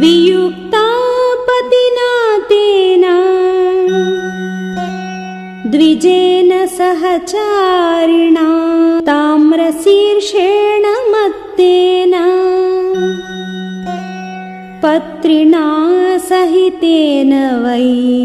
वियुक्ता पतिना तेन द्विजेन सहचारिणा ताम्रशीर्षेण मत्तेन। पत्रिणा सहितेन वै